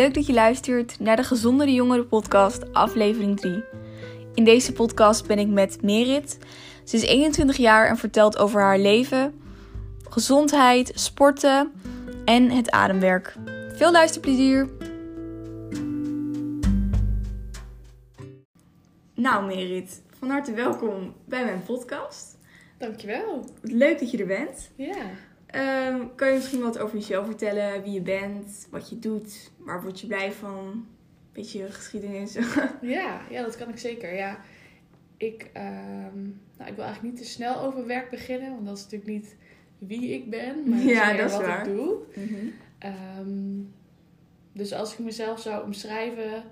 Leuk dat je luistert naar de Gezondere Jongeren podcast, aflevering 3. In deze podcast ben ik met Merit. Ze is 21 jaar en vertelt over haar leven, gezondheid, sporten en het ademwerk. Veel luisterplezier! Nou Merit, van harte welkom bij mijn podcast. Dankjewel. Leuk dat je er bent. Ja. Ehm, kan je misschien wat over jezelf vertellen? Wie je bent, wat je doet, waar word je blij van? Een beetje geschiedenis. ja, ja, dat kan ik zeker. Ja, ik, ehm, nou, ik wil eigenlijk niet te snel over werk beginnen, want dat is natuurlijk niet wie ik ben, maar Ja, dat is wat waar. ik doe. Mhm. Ehm, dus als ik mezelf zou omschrijven,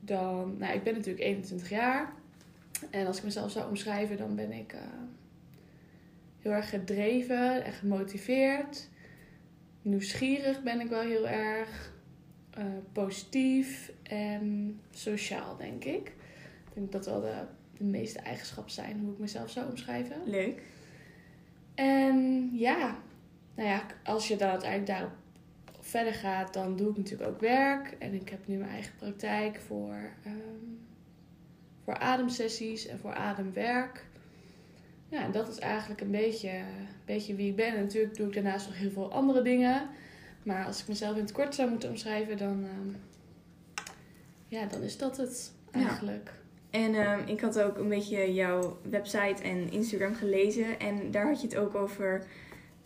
dan... Nou, ik ben natuurlijk 21 jaar. En als ik mezelf zou omschrijven, dan ben ik heel erg gedreven en gemotiveerd. Nieuwsgierig ben ik wel heel erg. eh, positief en sociaal, denk ik. Ik denk dat wel de, de meeste eigenschappen zijn hoe ik mezelf zou omschrijven. Leuk. En ja, nou ja, als je dan uiteindelijk daarop verder gaat, dan doe ik natuurlijk ook werk. En ik heb nu mijn eigen praktijk voor, ehm, voor ademsessies en voor ademwerk. Ja, dat is eigenlijk een beetje, een beetje wie ik ben. En natuurlijk doe ik daarnaast nog heel veel andere dingen. Maar als ik mezelf in het kort zou moeten omschrijven, dan, ehm, ja, dan is dat het Ja. eigenlijk. En ehm, ik had ook een beetje jouw website en Instagram gelezen. En daar had je het ook over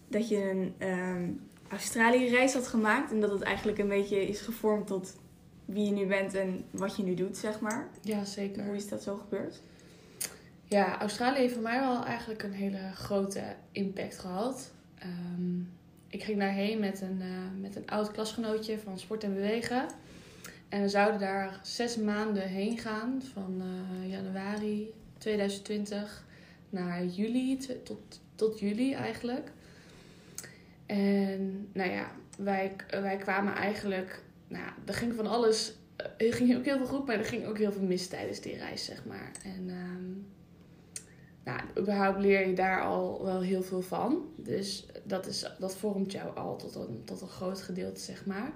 dat je een ehm Australië-reis had gemaakt. En dat het eigenlijk een beetje is gevormd tot wie je nu bent en wat je nu doet, zeg maar. Ja, zeker. Hoe is dat zo gebeurd? Ja, Australië heeft voor mij wel eigenlijk een hele grote impact gehad. Ehm, ik ging daarheen met een, eh, met een oud klasgenootje van Sport en Bewegen. En we zouden daar zes maanden heen gaan, van eh, januari 2020 naar juli, tot, tot juli eigenlijk. En nou ja, wij, wij kwamen eigenlijk, nou, er ging van alles, eh, er ging ook heel veel goed, maar er ging ook heel veel mis tijdens die reis, zeg maar. En ehm, nou, überhaupt leer je daar al wel heel veel van. Dus dat, is, dat vormt jou al tot een, tot een groot gedeelte, zeg maar.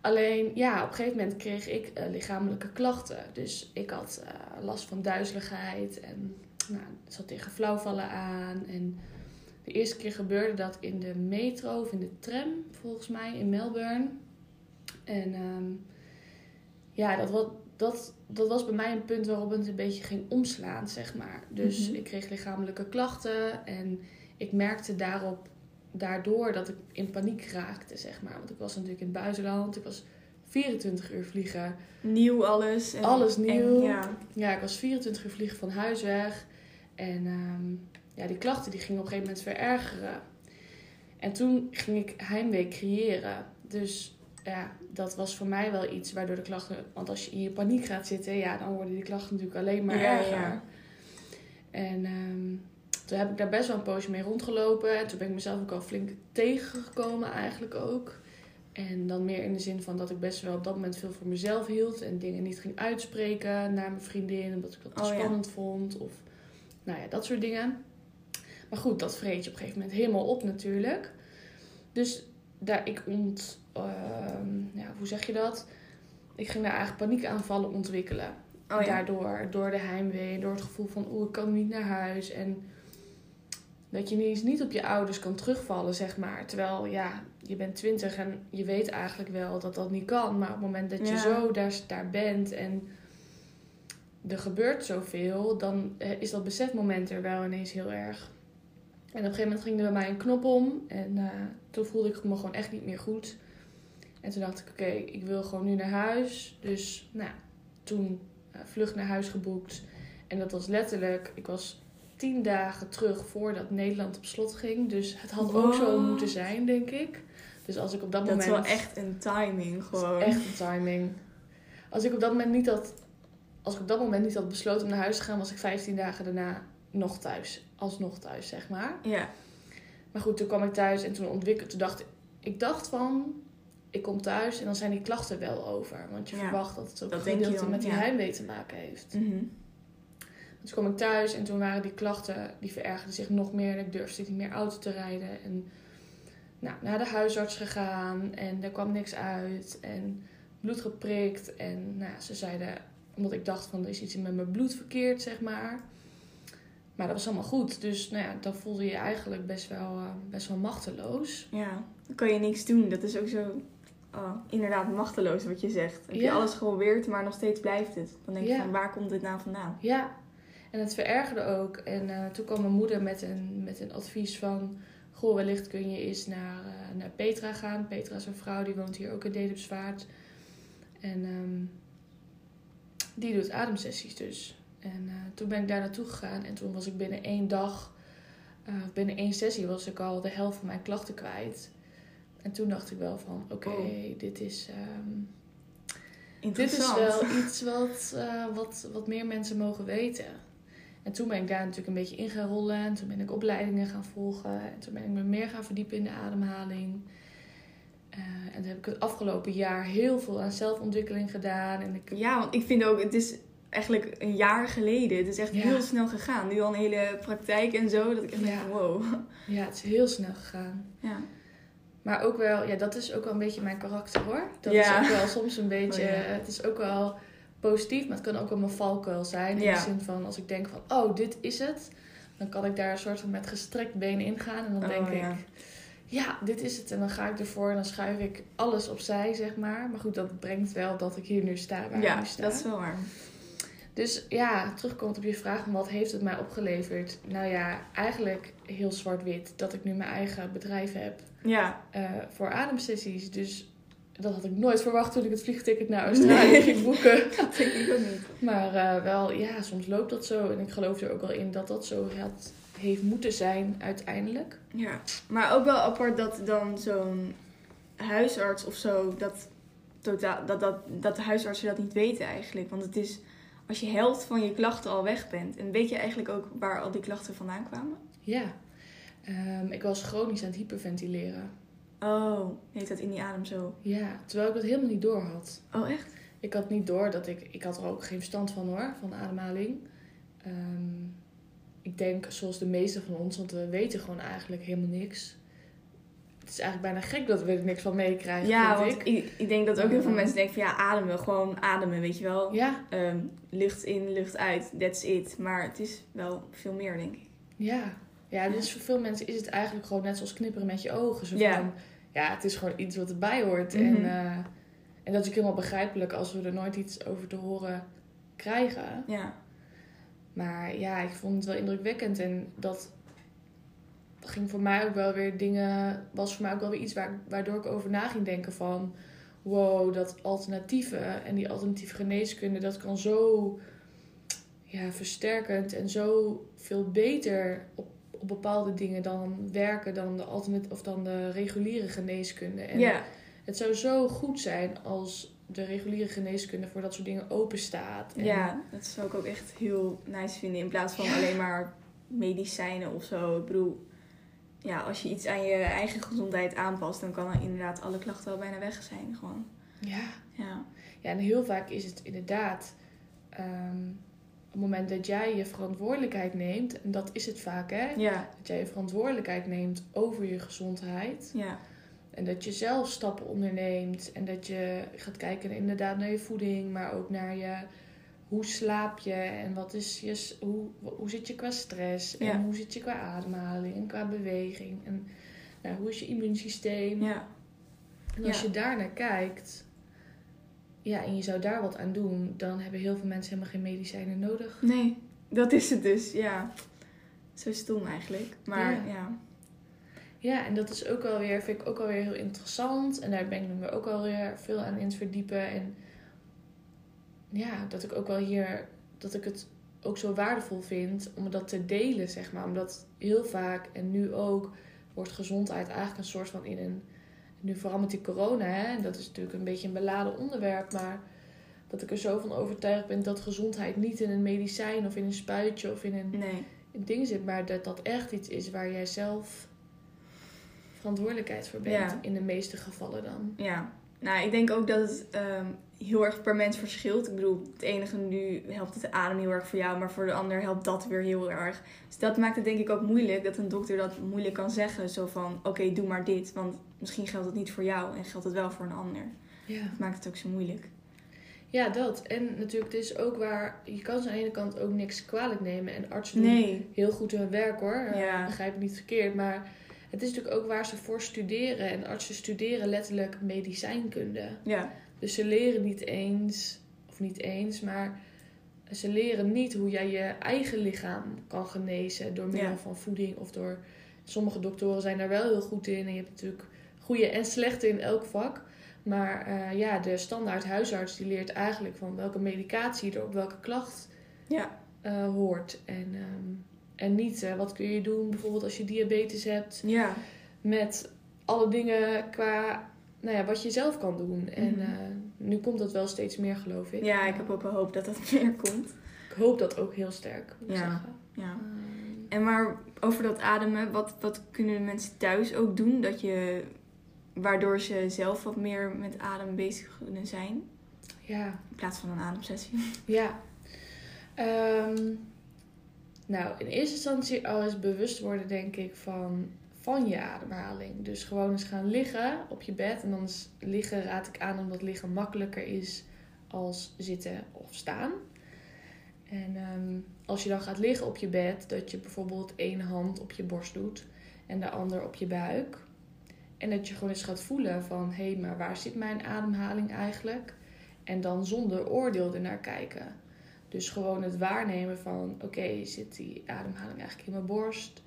Alleen, ja, op een gegeven moment kreeg ik eh, lichamelijke klachten. Dus ik had eh, last van duizeligheid en nou, zat tegen flauwvallen aan. En de eerste keer gebeurde dat in de metro of in de tram, volgens mij, in Melbourne. En ehm, ja, dat was, dat, dat was bij mij een punt waarop het een beetje ging omslaan, zeg maar. Dus Mhm. ik kreeg lichamelijke klachten en ik merkte daarop, daardoor dat ik in paniek raakte, zeg maar. Want ik was natuurlijk in het buitenland, ik was 24 uur vliegen. Nieuw alles. en- Alles nieuw. en ja. Ja, ik was 24 uur vliegen van huis weg. En ehm, ja, die klachten die gingen op een gegeven moment verergeren. En toen ging ik heimwee creëren. Dus ja, dat was voor mij wel iets waardoor de klachten... Want als je in je paniek gaat zitten, ja, dan worden die klachten natuurlijk alleen maar Ja, erger. ja. En ehm, toen heb ik daar best wel een poosje mee rondgelopen. En toen ben ik mezelf ook al flink tegengekomen eigenlijk ook. En dan meer in de zin van dat ik best wel op dat moment veel voor mezelf hield. En dingen niet ging uitspreken naar mijn vriendin. Omdat ik dat te Oh, ja. spannend vond. Of nou ja, dat soort dingen. Maar goed, dat vreet je op een gegeven moment helemaal op natuurlijk. Dus daar ik ont... ehm, ja, hoe zeg je dat? Ik ging daar eigenlijk paniekaanvallen ontwikkelen. Oh ja. Daardoor, door de heimwee, door het gevoel van oeh, ik kan niet naar huis. En dat je ineens niet op je ouders kan terugvallen, zeg maar. Terwijl, ja, je bent twintig en je weet eigenlijk wel dat dat niet kan. Maar op het moment dat je Ja. zo daar, daar bent en er gebeurt zoveel, dan eh, is dat besefmoment er wel ineens heel erg. En op een gegeven moment ging er bij mij een knop om. En eh, toen voelde ik me gewoon echt niet meer goed. En toen dacht ik, oké, ik wil gewoon nu naar huis. Dus, nou, toen eh, vlucht naar huis geboekt. En dat was letterlijk, ik was tien dagen terug voordat Nederland op slot ging. Dus het had ook zo moeten zijn, denk ik. Dus als ik op dat, Dat is moment... wel echt een timing gewoon. Echt een timing. Als ik op dat moment niet had... Als ik op dat moment niet had besloten om naar huis te gaan... was ik 15 dagen daarna nog thuis. Alsnog thuis, zeg maar. Ja. Maar goed, toen kwam ik thuis en toen ontwikkelde... Toen dacht ik... Ik dacht van... Ik kom thuis en dan zijn die klachten wel over. Want je Ja, verwacht dat het ook dat gedeelte met die ja. heimwee te maken heeft. Mhm. Dus kwam ik thuis en toen waren die klachten, die verergerden zich nog meer. En ik durfde niet meer auto te rijden. En Nou, naar de huisarts gegaan en er kwam niks uit. En bloed geprikt. En nou, ze zeiden, omdat ik dacht van er is iets met mijn bloed verkeerd, zeg maar. Maar dat was allemaal goed. Dus nou ja, dan voelde je je eigenlijk best wel, eh, best wel machteloos. Ja, dan kan je niks doen. Dat is ook zo oh, inderdaad machteloos wat je zegt. Heb je alles geprobeerd, maar nog steeds blijft het. Dan denk je Ja. van, waar komt dit nou vandaan? Ja, en het verergerde ook. En eh, toen kwam mijn moeder met een, met een advies van... Goh, wellicht kun je eens naar, eh, naar Petra gaan. Petra is een vrouw, die woont hier ook in Dedemsvaart. En ehm, die doet ademsessies dus. En eh, toen ben ik daar naartoe gegaan. En toen was ik binnen één dag... binnen één sessie was ik al de helft van mijn klachten kwijt. En toen dacht ik wel van... Oké, Wow. dit is... ehm, dit is wel iets wat, eh, wat, wat meer mensen mogen weten. En toen ben ik daar natuurlijk een beetje in gaan rollen. En toen ben ik opleidingen gaan volgen. En toen ben ik me meer gaan verdiepen in de ademhaling. Eh, en toen heb ik het afgelopen jaar heel veel aan zelfontwikkeling gedaan. En ik, Ja, want ik vind ook, het is eigenlijk een jaar geleden. Het is echt Ja. heel snel gegaan. Nu al een hele praktijk en zo. Dat ik echt Ja. denk wow. ja, het is heel snel gegaan. Ja. Maar ook wel, ja, dat is ook wel een beetje mijn karakter hoor. Dat Ja. is ook wel soms een beetje, Oh, ja. het is ook wel positief, maar het kan ook wel mijn valkuil zijn. In Ja. de zin van, als ik denk van, oh, dit is het. Dan kan ik daar een soort van met gestrekt been ingaan. En dan Oh, denk ja. ik, ja, dit is het. En dan ga ik ervoor en dan schuif ik alles opzij, zeg maar. Maar goed, dat brengt wel dat ik hier nu sta waar ik Ja, nu sta. dat is wel waar. Dus ja, terugkomend op je vraag, van wat heeft het mij opgeleverd? Nou ja, eigenlijk heel zwart-wit. Dat ik nu mijn eigen bedrijf heb Ja, eh, voor ademsessies. Dus dat had ik nooit verwacht toen ik het vliegticket naar Australië Nee. ging boeken. dat denk ik ook niet. Maar eh, wel, ja, soms loopt dat zo. En ik geloof er ook wel in dat dat zo had, heeft moeten zijn uiteindelijk. Ja, maar ook wel apart dat dan zo'n huisarts of zo, dat, totaal, dat, dat, dat de huisartsen dat niet weten eigenlijk. Want het is, als je helft van je klachten al weg bent, en weet je eigenlijk ook waar al die klachten vandaan kwamen? Ja, Ehm, ik was chronisch aan het hyperventileren. Oh, heet dat in die adem zo? Ja, terwijl ik dat helemaal niet door had. Oh, echt? Ik had niet door dat ik... Ik had er ook geen verstand van hoor, van ademhaling. Ehm, ik denk zoals de meeste van ons, want we weten gewoon eigenlijk helemaal niks. Het is eigenlijk bijna gek dat we er niks van meekrijgen, Ja, want ik. ik, ik denk dat ook heel veel mensen denken van ja, ademen, gewoon ademen, weet je wel. Ja, Ehm, lucht in, lucht uit, that's it. Maar het is wel veel meer, denk ik. ja. Ja, dus voor veel mensen is het eigenlijk gewoon net zoals knipperen met je ogen. Zo van, ja, het is gewoon iets wat erbij hoort. Mhm. En, eh, en dat is ook helemaal begrijpelijk als we er nooit iets over te horen krijgen. Ja, Maar ja, ik vond het wel indrukwekkend. En dat ging voor mij ook wel weer dingen. Was voor mij ook wel weer iets waar, waardoor ik over na ging denken van. Wow, dat alternatieve en die alternatieve geneeskunde, dat kan zo ja, versterkend en zo veel beter op, op bepaalde dingen dan werken dan de alternatief of dan de reguliere geneeskunde. En ja. het zou zo goed zijn als de reguliere geneeskunde voor dat soort dingen open staat. En Ja, dat zou ik ook echt heel nice vinden. In plaats van Ja. alleen maar medicijnen of zo. Ik bedoel, ja, als je iets aan je eigen gezondheid aanpast, dan kan er inderdaad alle klachten al bijna weg zijn. Gewoon. ja. Ja. Ja, en heel vaak is het inderdaad ehm, het moment dat jij je verantwoordelijkheid neemt, en dat is het vaak hè, Ja, dat jij je verantwoordelijkheid neemt over je gezondheid ja, en dat je zelf stappen onderneemt en dat je gaat kijken inderdaad naar je voeding, maar ook naar je hoe slaap je en wat is je, hoe, hoe zit je qua stress en Ja. hoe zit je qua ademhaling en qua beweging en nou, hoe is je immuunsysteem. ja. En als je daar naar kijkt, ja, en je zou daar wat aan doen, dan hebben heel veel mensen helemaal geen medicijnen nodig. Nee, dat is het dus, ja. Zo stom eigenlijk. Maar Ja. ja. Ja, en dat is ook wel weer, vind ik ook wel weer heel interessant. En daar ben ik me ook wel weer veel aan in het verdiepen. En ja, dat ik ook wel hier, dat ik het ook zo waardevol vind om dat te delen, zeg maar. Omdat heel vaak, en nu ook, wordt gezondheid eigenlijk een soort van in een... Nu vooral met die corona, hè, en dat is natuurlijk een beetje een beladen onderwerp, maar dat ik er zo van overtuigd ben dat gezondheid niet in een medicijn of in een spuitje of in een Nee. een ding zit, maar dat dat echt iets is waar jij zelf verantwoordelijkheid voor bent. Ja. In de meeste gevallen dan. Ja. Nou, ik denk ook dat het ehm, heel erg per mens verschilt. Ik bedoel, het enige nu helpt het adem heel erg voor jou, maar voor de ander helpt dat weer heel erg. Dus dat maakt het denk ik ook moeilijk dat een dokter dat moeilijk kan zeggen. Zo van, oké, doe maar dit, want misschien geldt het niet voor jou en geldt het wel voor een ander. Ja. Dat maakt het ook zo moeilijk. ja, dat. En natuurlijk, het is ook waar... Je kan ze aan de ene kant ook niks kwalijk nemen. En artsen doen heel goed hun werk hoor. Ja. Begrijp me niet verkeerd. Maar het is natuurlijk ook waar ze voor studeren. En artsen studeren letterlijk medicijnkunde. Ja, Dus ze leren niet eens, of niet eens, maar ze leren niet hoe jij je eigen lichaam kan genezen door middel Ja. van voeding of door. Sommige doktoren zijn daar wel heel goed in en je hebt natuurlijk goede en slechte in elk vak. Maar eh, ja, de standaard huisarts die leert eigenlijk van welke medicatie er op welke klacht ja, eh, hoort. En, ehm, en niet eh, wat kun je doen bijvoorbeeld als je diabetes hebt ja. met alle dingen qua nou ja, wat je zelf kan doen. En Mhm. eh, nu komt dat wel steeds meer, geloof ik. Ja, ik heb ook wel hoop dat dat meer komt. Ik hoop dat ook heel sterk, moet ik Ja. zeggen. Ja. Ehm, En maar over dat ademen, wat, wat kunnen de mensen thuis ook doen? Dat je, waardoor ze zelf wat meer met adem bezig kunnen zijn? ja, In plaats van een ademsessie. ja. Ehm, nou, in eerste instantie al eens bewust worden, denk ik, van, van je ademhaling. Dus gewoon eens gaan liggen op je bed. En dan liggen raad ik aan omdat liggen makkelijker is als zitten of staan. En ehm, als je dan gaat liggen op je bed, dat je bijvoorbeeld één hand op je borst doet en de ander op je buik. En dat je gewoon eens gaat voelen van, hé, hey, maar waar zit mijn ademhaling eigenlijk? En dan zonder oordeel ernaar kijken. Dus gewoon het waarnemen van, oké, zit die ademhaling eigenlijk in mijn borst?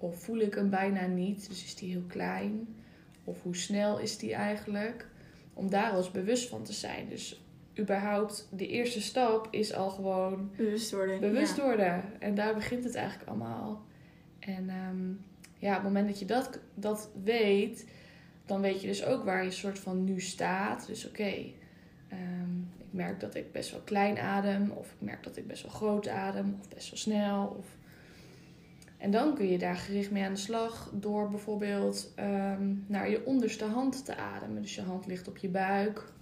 Of voel ik hem bijna niet, dus is die heel klein? Of hoe snel is die eigenlijk? Om daar eens bewust van te zijn. Dus überhaupt, de eerste stap is al gewoon Bewust worden. bewust ja. worden. En daar begint het eigenlijk allemaal. En ehm, ja, op het moment dat je dat, dat weet, dan weet je dus ook waar je soort van nu staat. Dus oké, ehm, ik merk dat ik best wel klein adem, of ik merk dat ik best wel groot adem, of best wel snel. Of... En dan kun je daar gericht mee aan de slag door bijvoorbeeld ehm, naar je onderste hand te ademen. Dus je hand ligt op je buik.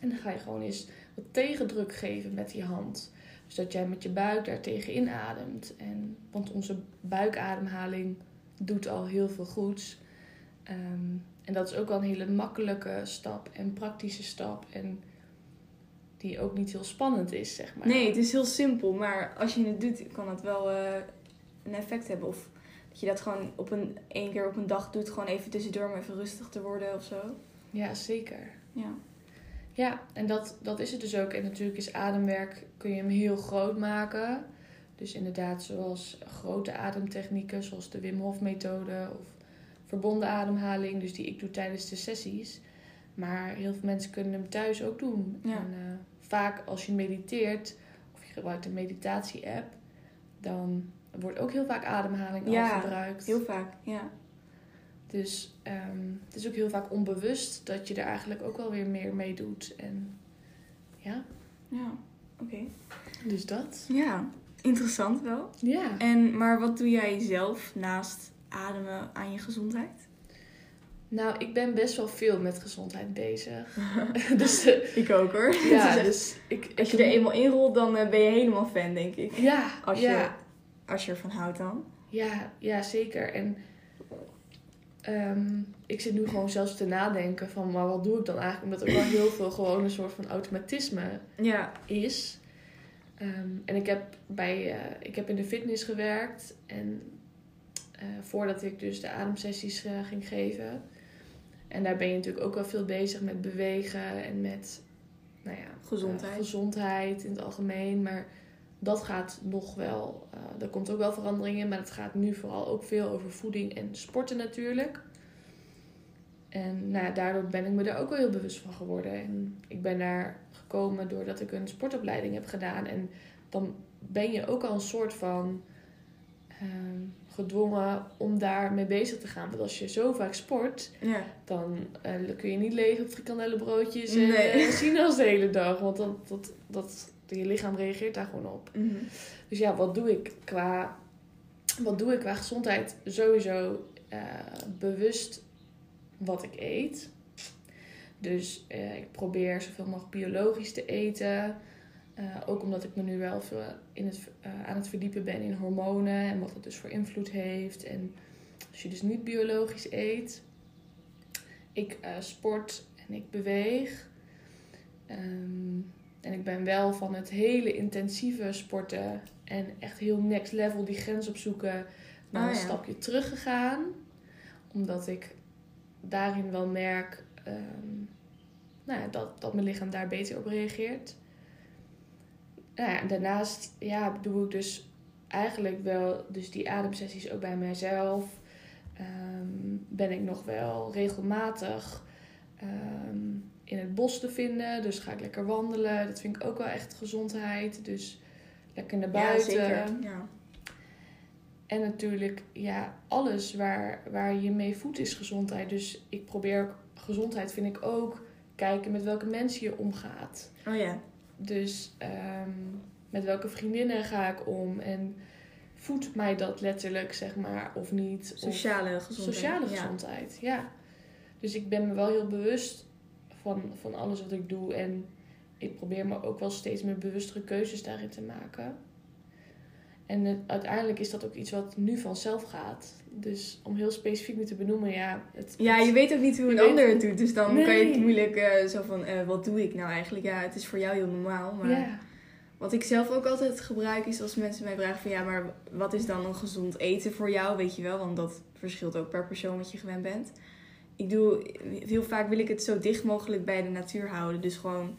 En dan ga je gewoon eens wat tegendruk geven met die hand. Dus dat jij met je buik daar tegen inademt. En, want onze buikademhaling doet al heel veel goeds. Ehm, en dat is ook wel een hele makkelijke stap en praktische stap. En die ook niet heel spannend is, zeg maar. Nee, het is heel simpel, maar als je het doet, kan het wel eh, een effect hebben. Of dat je dat gewoon op een één keer op een dag doet, gewoon even tussendoor om even rustig te worden of zo. Ja, zeker. Ja. Ja, en dat, dat is het dus ook. En natuurlijk is ademwerk, kun je hem heel groot maken. Dus inderdaad, zoals grote ademtechnieken, zoals de Wim Hof methode of verbonden ademhaling, dus die ik doe tijdens de sessies. Maar heel veel mensen kunnen hem thuis ook doen. Ja. En eh, vaak als je mediteert of je gebruikt een meditatie-app, dan wordt ook heel vaak ademhaling al Ja, gebruikt. Heel vaak, ja. Dus ehm, het is ook heel vaak onbewust dat je er eigenlijk ook wel weer meer mee doet. En ja, Ja, oké. dus dat. Ja, interessant wel. Ja. En, maar wat doe jij zelf naast ademen aan je gezondheid? Nou, ik ben best wel veel met gezondheid bezig. dus Ik ook hoor. ja, echt- dus ik, als je er eenmaal inrolt, dan eh, ben je helemaal fan, denk ik. Ja, Als ja, je, als je ervan houdt dan. ja, ja, zeker. En ehm, ik zit nu gewoon zelfs te nadenken van, maar wat doe ik dan eigenlijk? Omdat er wel heel veel gewoon een soort van automatisme Ja. is. Ehm, en ik heb, bij, eh, ik heb in de fitness gewerkt. En eh, voordat ik dus de ademsessies eh, ging geven. En daar ben je natuurlijk ook wel veel bezig met bewegen en met nou ja, Gezondheid. gezondheid in het algemeen. Maar dat gaat nog wel, eh er komt ook wel verandering in. Maar het gaat nu vooral ook veel over voeding en sporten natuurlijk. En nou ja, daardoor ben ik me daar ook wel heel bewust van geworden. En ik ben daar gekomen doordat ik een sportopleiding heb gedaan. En dan ben je ook al een soort van ehm, gedwongen om daar mee bezig te gaan. Want als je zo vaak sport, Ja. dan eh, kun je niet leven op frikandellenbroodjes en Nee. eh, sinaas de hele dag. Want dat, dat, dat, je lichaam reageert daar gewoon op. Mhm. Dus ja, wat doe ik qua, wat doe ik qua gezondheid? Sowieso eh, bewust wat ik eet. Dus eh, ik probeer zoveel mogelijk biologisch te eten. Eh, ook omdat ik me nu wel veel in het, aan het verdiepen ben in hormonen en wat het dus voor invloed heeft. En als je dus niet biologisch eet. Ik sport en ik beweeg. Ehm, en ik ben wel van het hele intensieve sporten en echt heel next level die grens opzoeken naar Ah, een ja. stapje teruggegaan. Omdat ik daarin wel merk ehm, nou ja, dat, dat mijn lichaam daar beter op reageert. Nou ja, daarnaast ja, doe ik dus eigenlijk wel dus die ademsessies ook bij mijzelf. Ehm, ben ik nog wel regelmatig ehm, in het bos te vinden. Dus ga ik lekker wandelen. Dat vind ik ook wel echt gezondheid. Dus lekker naar buiten. Ja, zeker. Ja. En natuurlijk, ja, alles waar, waar je mee voedt is gezondheid. Dus ik probeer ook, gezondheid vind ik ook kijken met welke mensen je omgaat. Oh ja. Dus ehm, met welke vriendinnen ga ik om en voedt mij dat letterlijk, zeg maar, of niet? Of Sociale gezondheid. sociale Ja. gezondheid, ja. Dus ik ben me wel heel bewust van, van alles wat ik doe en ik probeer me ook wel steeds meer bewustere keuzes daarin te maken. En het- uiteindelijk is dat ook iets wat nu vanzelf gaat. Dus om heel specifiek nu te benoemen, ja. Het, Ja, je weet ook niet hoe een ander het doet. Dus dan kan je het moeilijk eh, zo van, eh, wat doe ik nou eigenlijk? Ja, het is voor jou heel normaal. Maar Ja, wat ik zelf ook altijd gebruik is als mensen mij vragen van... Ja, maar wat is dan een gezond eten voor jou? Weet je wel, want dat verschilt ook per persoon wat je gewend bent. Ik doe, heel vaak wil ik het zo dicht mogelijk bij de natuur houden. Dus gewoon,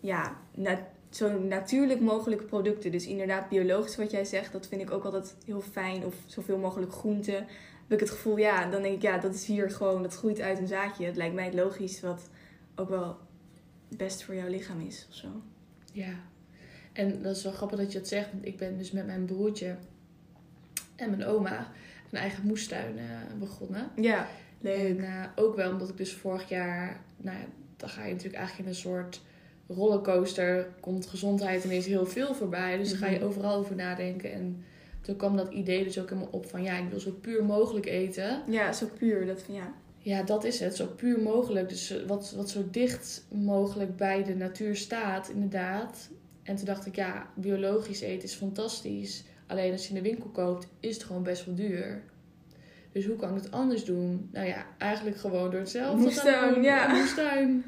ja, na- zo natuurlijk mogelijk producten. Dus inderdaad biologisch wat jij zegt, dat vind ik ook altijd heel fijn. Of zoveel mogelijk groenten. Heb ik het gevoel, ja, dan denk ik, ja, dat is hier gewoon, dat groeit uit een zaadje. Het lijkt mij het logisch wat ook wel best voor jouw lichaam is of zo. ja. En dat is wel grappig dat je dat zegt. Want ik ben dus met mijn broertje en mijn oma een eigen moestuin eh, begonnen. Ja, leuk. En eh, ook wel omdat ik dus vorig jaar, nou ja, dan ga je natuurlijk eigenlijk in een soort rollercoaster. Komt gezondheid ineens heel veel voorbij. Dus ga je Mhm. overal over nadenken. En toen kwam dat idee dus ook helemaal op van ja, ik wil zo puur mogelijk eten. Ja, zo puur. Dat, ja. Ja, dat is het. Zo puur mogelijk. Dus eh, wat, wat zo dicht mogelijk bij de natuur staat, inderdaad. En toen dacht ik, ja, biologisch eten is fantastisch. Alleen als je in de winkel koopt, is het gewoon best wel duur. Dus hoe kan ik het anders doen? Nou ja, eigenlijk gewoon door hetzelfde Moestuin, te doen. ja. Moestuin.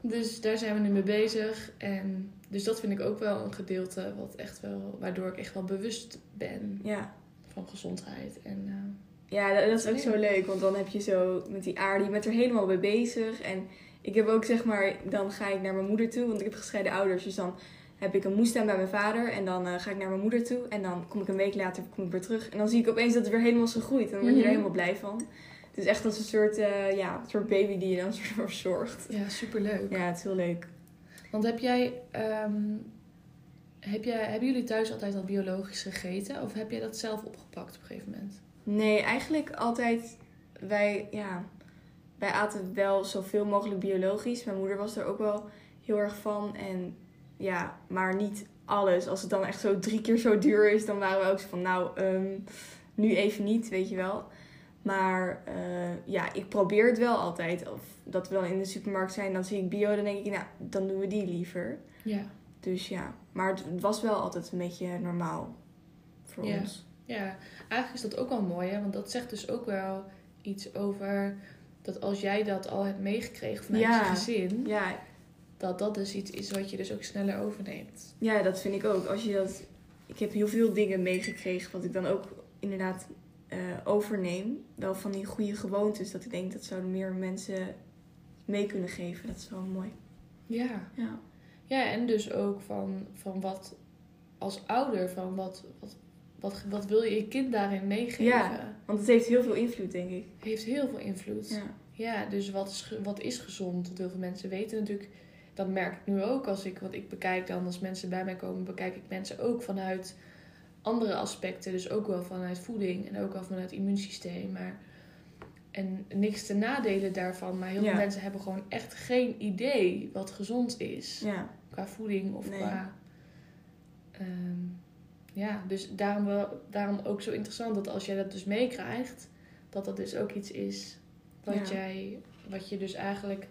Dus daar zijn we nu mee bezig. En dus dat vind ik ook wel een gedeelte wat echt wel, waardoor ik echt wel bewust ben ja. van gezondheid. En eh, Ja, dat, dat is ook zo leuk, want dan heb je zo met die aarde, je bent er helemaal mee bezig. En ik heb ook zeg maar, dan ga ik naar mijn moeder toe, want ik heb gescheiden ouders. Dus dan heb ik een moestuin bij mijn vader en dan eh, ga ik naar mijn moeder toe. En dan kom ik een week later kom ik weer terug. En dan zie ik opeens dat het weer helemaal zo groeit. En dan word je er Mhm. helemaal blij van. Het is echt als een soort, eh, ja, een soort baby die je dan soort verzorgt. ja, superleuk. Ja, het is heel leuk. Want heb jij, ehm, heb jij, hebben jullie thuis altijd al biologisch gegeten? Of heb jij dat zelf opgepakt op een gegeven moment? Nee, eigenlijk altijd. Wij, ja, wij aten wel zoveel mogelijk biologisch. Mijn moeder was er ook wel heel erg van. En ja, maar niet alles. Als het dan echt zo drie keer zo duur is, dan waren we ook zo van, nou, ehm, nu even niet, weet je wel. Maar eh, ja, ik probeer het wel altijd. Of dat we dan in de supermarkt zijn, dan zie ik bio, dan denk ik, nou, dan doen we die liever. Ja. Dus ja, maar het was wel altijd een beetje normaal voor Ja. ons. Ja, eigenlijk is dat ook wel mooi, hè? Want dat zegt dus ook wel iets over dat als jij dat al hebt meegekregen vanuit Ja. je gezin, Ja, dat dat dus iets is wat je dus ook sneller overneemt. Ja, dat vind ik ook. Als je dat... Ik heb heel veel dingen meegekregen wat ik dan ook inderdaad eh, overneem. Wel van die goede gewoontes. Dat ik denk dat zouden meer mensen mee kunnen geven. Dat is wel mooi. Ja. Ja. Ja, en dus ook van, van wat als ouder, van wat, wat, wat, wat wil je je kind daarin meegeven? Ja. Want het heeft heel veel invloed, denk ik. Heeft heel veel invloed. Ja. Ja, dus wat is, wat is gezond? Want heel veel mensen weten natuurlijk, dat merk ik nu ook als ik, want ik bekijk dan, als mensen bij mij komen, bekijk ik mensen ook vanuit andere aspecten. Dus ook wel vanuit voeding en ook wel vanuit het immuunsysteem. Maar, en niks te nadelen daarvan, maar heel Ja. veel mensen hebben gewoon echt geen idee wat gezond is. Ja. Qua voeding of Nee. qua. ehm, ja, dus daarom, wel, daarom ook zo interessant dat als jij dat dus meekrijgt, dat dat dus ook iets is wat, Ja. jij, wat je dus eigenlijk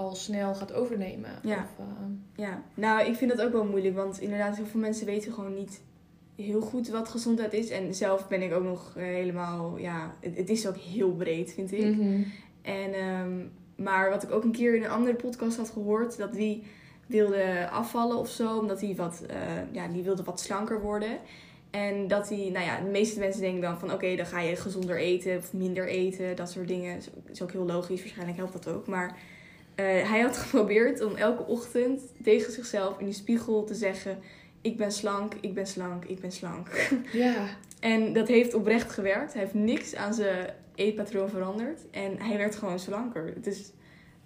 al snel gaat overnemen. Ja. Of, eh, Ja, nou, ik vind dat ook wel moeilijk. Want inderdaad, heel veel mensen weten gewoon niet heel goed wat gezondheid is. En zelf ben ik ook nog eh, helemaal, ja, het, het is ook heel breed, vind ik. mhm. En, ehm, maar wat ik ook een keer in een andere podcast had gehoord, dat die wilde afvallen of zo, omdat hij wat, eh, ja, die wilde wat slanker worden. En dat hij, nou ja, de meeste mensen denken dan van, oké, dan ga je gezonder eten of minder eten, dat soort dingen. Ook, is ook heel logisch, waarschijnlijk helpt dat ook. Maar hij had geprobeerd om elke ochtend tegen zichzelf in de spiegel te zeggen, ik ben slank, ik ben slank, ik ben slank. Ja, En dat heeft oprecht gewerkt. Hij heeft niks aan zijn eetpatroon veranderd. En hij werd gewoon slanker. Dus,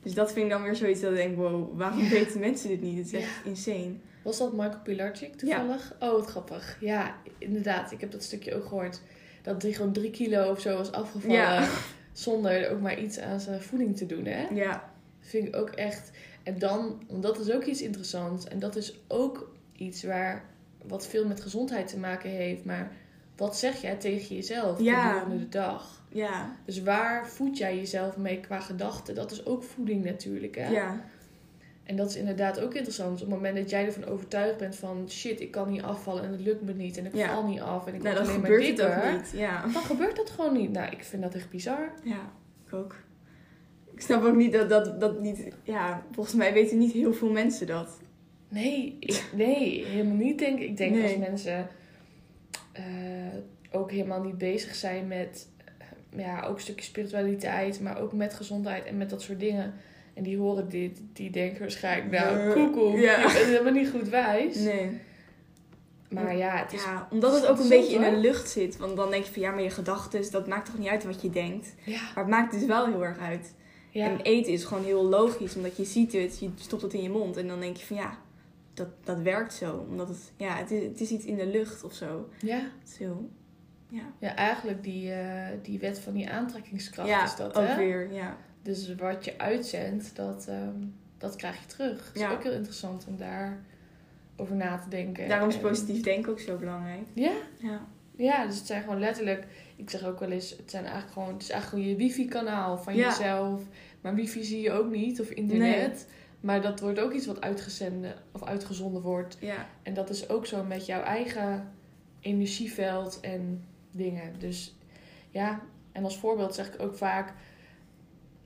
dus dat vind ik dan weer zoiets dat ik denk, wow, waarom Ja. weten mensen dit niet? Het is echt insane. was dat Michael Pilarczyk toevallig? Oh, wat grappig. Ja, inderdaad. Ik heb dat stukje ook gehoord. Dat hij gewoon drie kilo of zo was afgevallen. Zonder ook maar iets aan zijn voeding te doen, hè? Ja, vind ik ook echt. En dan, want dat is ook iets interessants. En dat is ook iets waar wat veel met gezondheid te maken heeft. Maar wat zeg jij tegen jezelf Ja. gedurende de dag? ja, Dus waar voed jij jezelf mee qua gedachten? Dat is ook voeding natuurlijk, hè? ja, En dat is inderdaad ook interessant. Op het moment dat jij ervan overtuigd bent van... shit, ik kan niet afvallen en het lukt me niet. En ik Ja. val niet af en ik word alleen maar dikker. Ja. Dan gebeurt dat gewoon niet. Nou, ik vind dat echt bizar. ja, ik ook. Ik snap ook niet dat dat, dat niet... Ja, volgens mij weten niet heel veel mensen dat. Nee, ik, nee, helemaal niet denk ik. Ik denk Nee. als mensen eh, ook helemaal niet bezig zijn met... eh, ja, ook een stukje spiritualiteit, maar ook met gezondheid en met dat soort dingen. En die horen dit, die denken waarschijnlijk... Nou, koekoek, ja. bent helemaal niet goed wijs. Nee. Maar ja, het is... Ja, omdat het ook een beetje in de lucht zit. Want dan denk je van, ja, maar je gedachten, dat maakt toch niet uit wat je denkt. Ja, Maar het maakt dus wel heel erg uit. Ja. En eten is gewoon heel logisch, omdat je ziet het, je stopt het in je mond en dan denk je van ja, dat, dat werkt zo. Omdat het, ja, het is, het is iets in de lucht of zo. ja. Heel, ja. Ja, eigenlijk die, eh, die wet van die aantrekkingskracht ja, is dat, ook hè? weer, ja. Dus wat je uitzendt, dat, ehm, dat krijg je terug. Het Ja. is ook heel interessant om daar over na te denken. Daarom is En- positief denken ook zo belangrijk. Ja, Ja, ja, dus het zijn gewoon letterlijk... Ik zeg ook wel eens, het, zijn eigenlijk gewoon, het is eigenlijk gewoon je wifi-kanaal van Ja. jezelf. Maar wifi zie je ook niet, of internet. Maar dat wordt ook iets wat uitgezenden of uitgezonden wordt. ja, En dat is ook zo met jouw eigen energieveld en dingen. Dus ja, en als voorbeeld zeg ik ook vaak...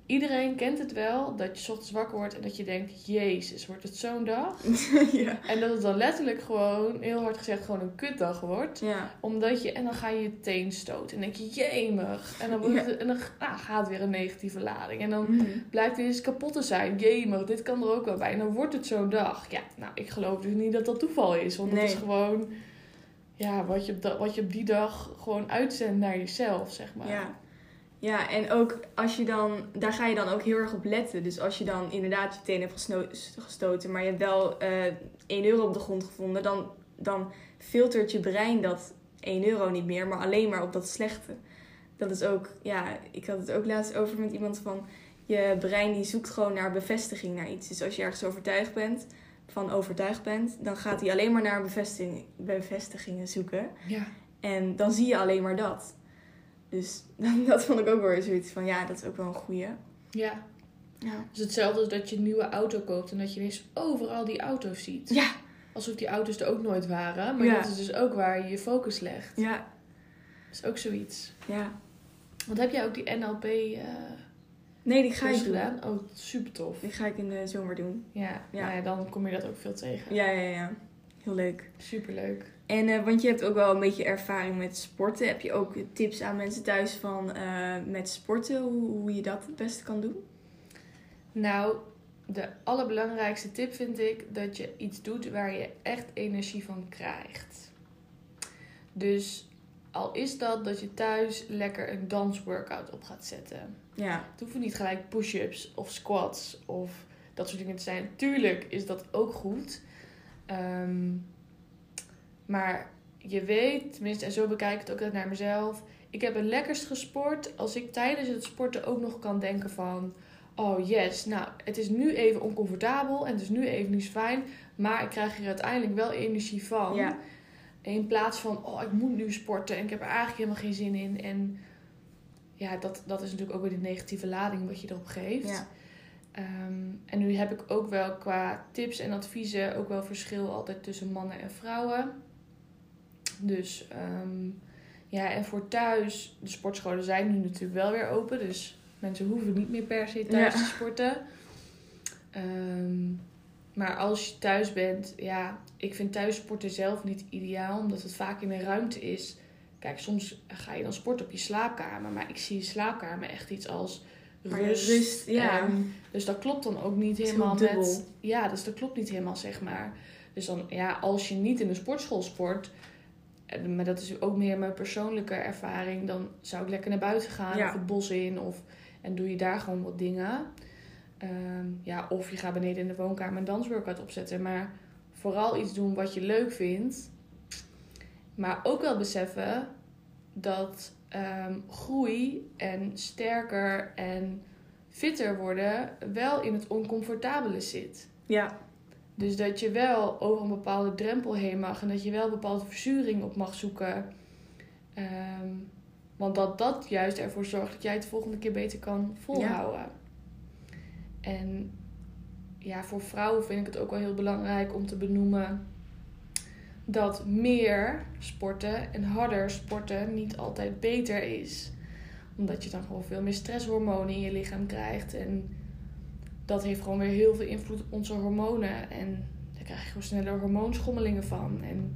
Iedereen kent het wel, dat je 's ochtends wakker wordt en dat je denkt... Jezus, wordt het zo'n dag? ja. En dat het dan letterlijk gewoon, heel hard gezegd, gewoon een kutdag wordt. Ja, Omdat je, en dan ga je je teen stoten. En denk je, jemig. En dan, wordt het, en dan ah, gaat weer een negatieve lading. En dan Mhm. blijkt het eens kapot te zijn. Jemig, dit kan er ook wel bij. En dan wordt het zo'n dag. Ja, nou, ik geloof dus niet dat dat toeval is. Want Nee. dat is gewoon ja, wat, je op wat je op die dag gewoon uitzendt naar jezelf, zeg maar. ja. Ja, en ook als je dan, daar ga je dan ook heel erg op letten. Dus als je dan inderdaad je teen hebt gestoten, maar je hebt wel eh 1 euro op de grond gevonden, dan, dan filtert je brein dat 1 euro niet meer, maar alleen maar op dat slechte. Dat is ook, ja, ik had het ook laatst over met iemand van, je brein die zoekt gewoon naar bevestiging naar iets. Dus als je ergens overtuigd bent, van overtuigd bent, dan gaat hij alleen maar naar bevestiging, bevestigingen zoeken. Ja. En dan zie je alleen maar dat. Dus dat vond ik ook wel weer zoiets van, ja, dat is ook wel een goeie. ja. Ja. Dus hetzelfde als dat je een nieuwe auto koopt en dat je ineens overal die auto's ziet. Ja. Alsof die auto's er ook nooit waren. Maar Ja. dat is dus ook waar je je focus legt. Ja. Dat is ook zoiets. Ja. Want heb jij ook die NLP eh Nee, die ga ik doen. gedaan? Oh, super tof. Die ga ik in de zomer doen. Ja, Ja. Nou ja, dan kom je dat ook veel tegen. Ja, ja, ja. Heel leuk. Super leuk. En eh, want je hebt ook wel een beetje ervaring met sporten. Heb je ook tips aan mensen thuis van eh, met sporten? Hoe, hoe je dat het beste kan doen? Nou, de allerbelangrijkste tip vind ik dat je iets doet waar je echt energie van krijgt. Dus al is dat dat je thuis lekker een dansworkout op gaat zetten. Ja. Het hoeven niet gelijk push-ups of squats of dat soort dingen te zijn. Tuurlijk is dat ook goed. Ehm, maar je weet, tenminste, en zo bekijk ik het ook naar mezelf. Ik heb het lekkerst gesport als ik tijdens het sporten ook nog kan denken van... Oh yes, nou, het is nu even oncomfortabel en het is nu even niet fijn. Maar ik krijg er uiteindelijk wel energie van. Ja. In plaats van, oh, ik moet nu sporten en ik heb er eigenlijk helemaal geen zin in. En ja, dat, dat is natuurlijk ook weer die negatieve lading wat je erop geeft. Ja. Ehm, en nu heb ik ook wel qua tips en adviezen ook wel verschil altijd tussen mannen en vrouwen. Dus ehm, ja, en voor thuis, de sportscholen zijn nu natuurlijk wel weer open. Dus mensen hoeven niet meer per se thuis Ja. te sporten. Ehm, maar als je thuis bent, ja, ik vind thuis sporten zelf niet ideaal, omdat het vaak in een ruimte is. Kijk, soms ga je dan sporten op je slaapkamer, maar ik zie je slaapkamer echt iets als rust. rust, ja. en- dus dat klopt dan ook niet helemaal met. Ja, dus dat klopt niet helemaal, zeg maar. Dus dan, ja, als je niet in een sportschool sport, maar dat is ook meer mijn persoonlijke ervaring, dan zou ik lekker naar buiten gaan Ja. of het bos in of en doe je daar gewoon wat dingen. Ehm, ja, of je gaat beneden in de woonkamer een dansworkout opzetten, maar vooral iets doen wat je leuk vindt. Maar ook wel beseffen dat ehm, groei en sterker en fitter worden wel in het oncomfortabele zit. Ja, Dus dat je wel over een bepaalde drempel heen mag en dat je wel een bepaalde verzuring op mag zoeken. Ehm, want dat dat juist ervoor zorgt dat jij het de volgende keer beter kan volhouden. En ja, voor vrouwen vind ik het ook wel heel belangrijk om te benoemen dat meer sporten en harder sporten niet altijd beter is. Omdat je dan gewoon veel meer stresshormonen in je lichaam krijgt. En dat heeft gewoon weer heel veel invloed op onze hormonen. En daar krijg je gewoon sneller hormoonschommelingen van. En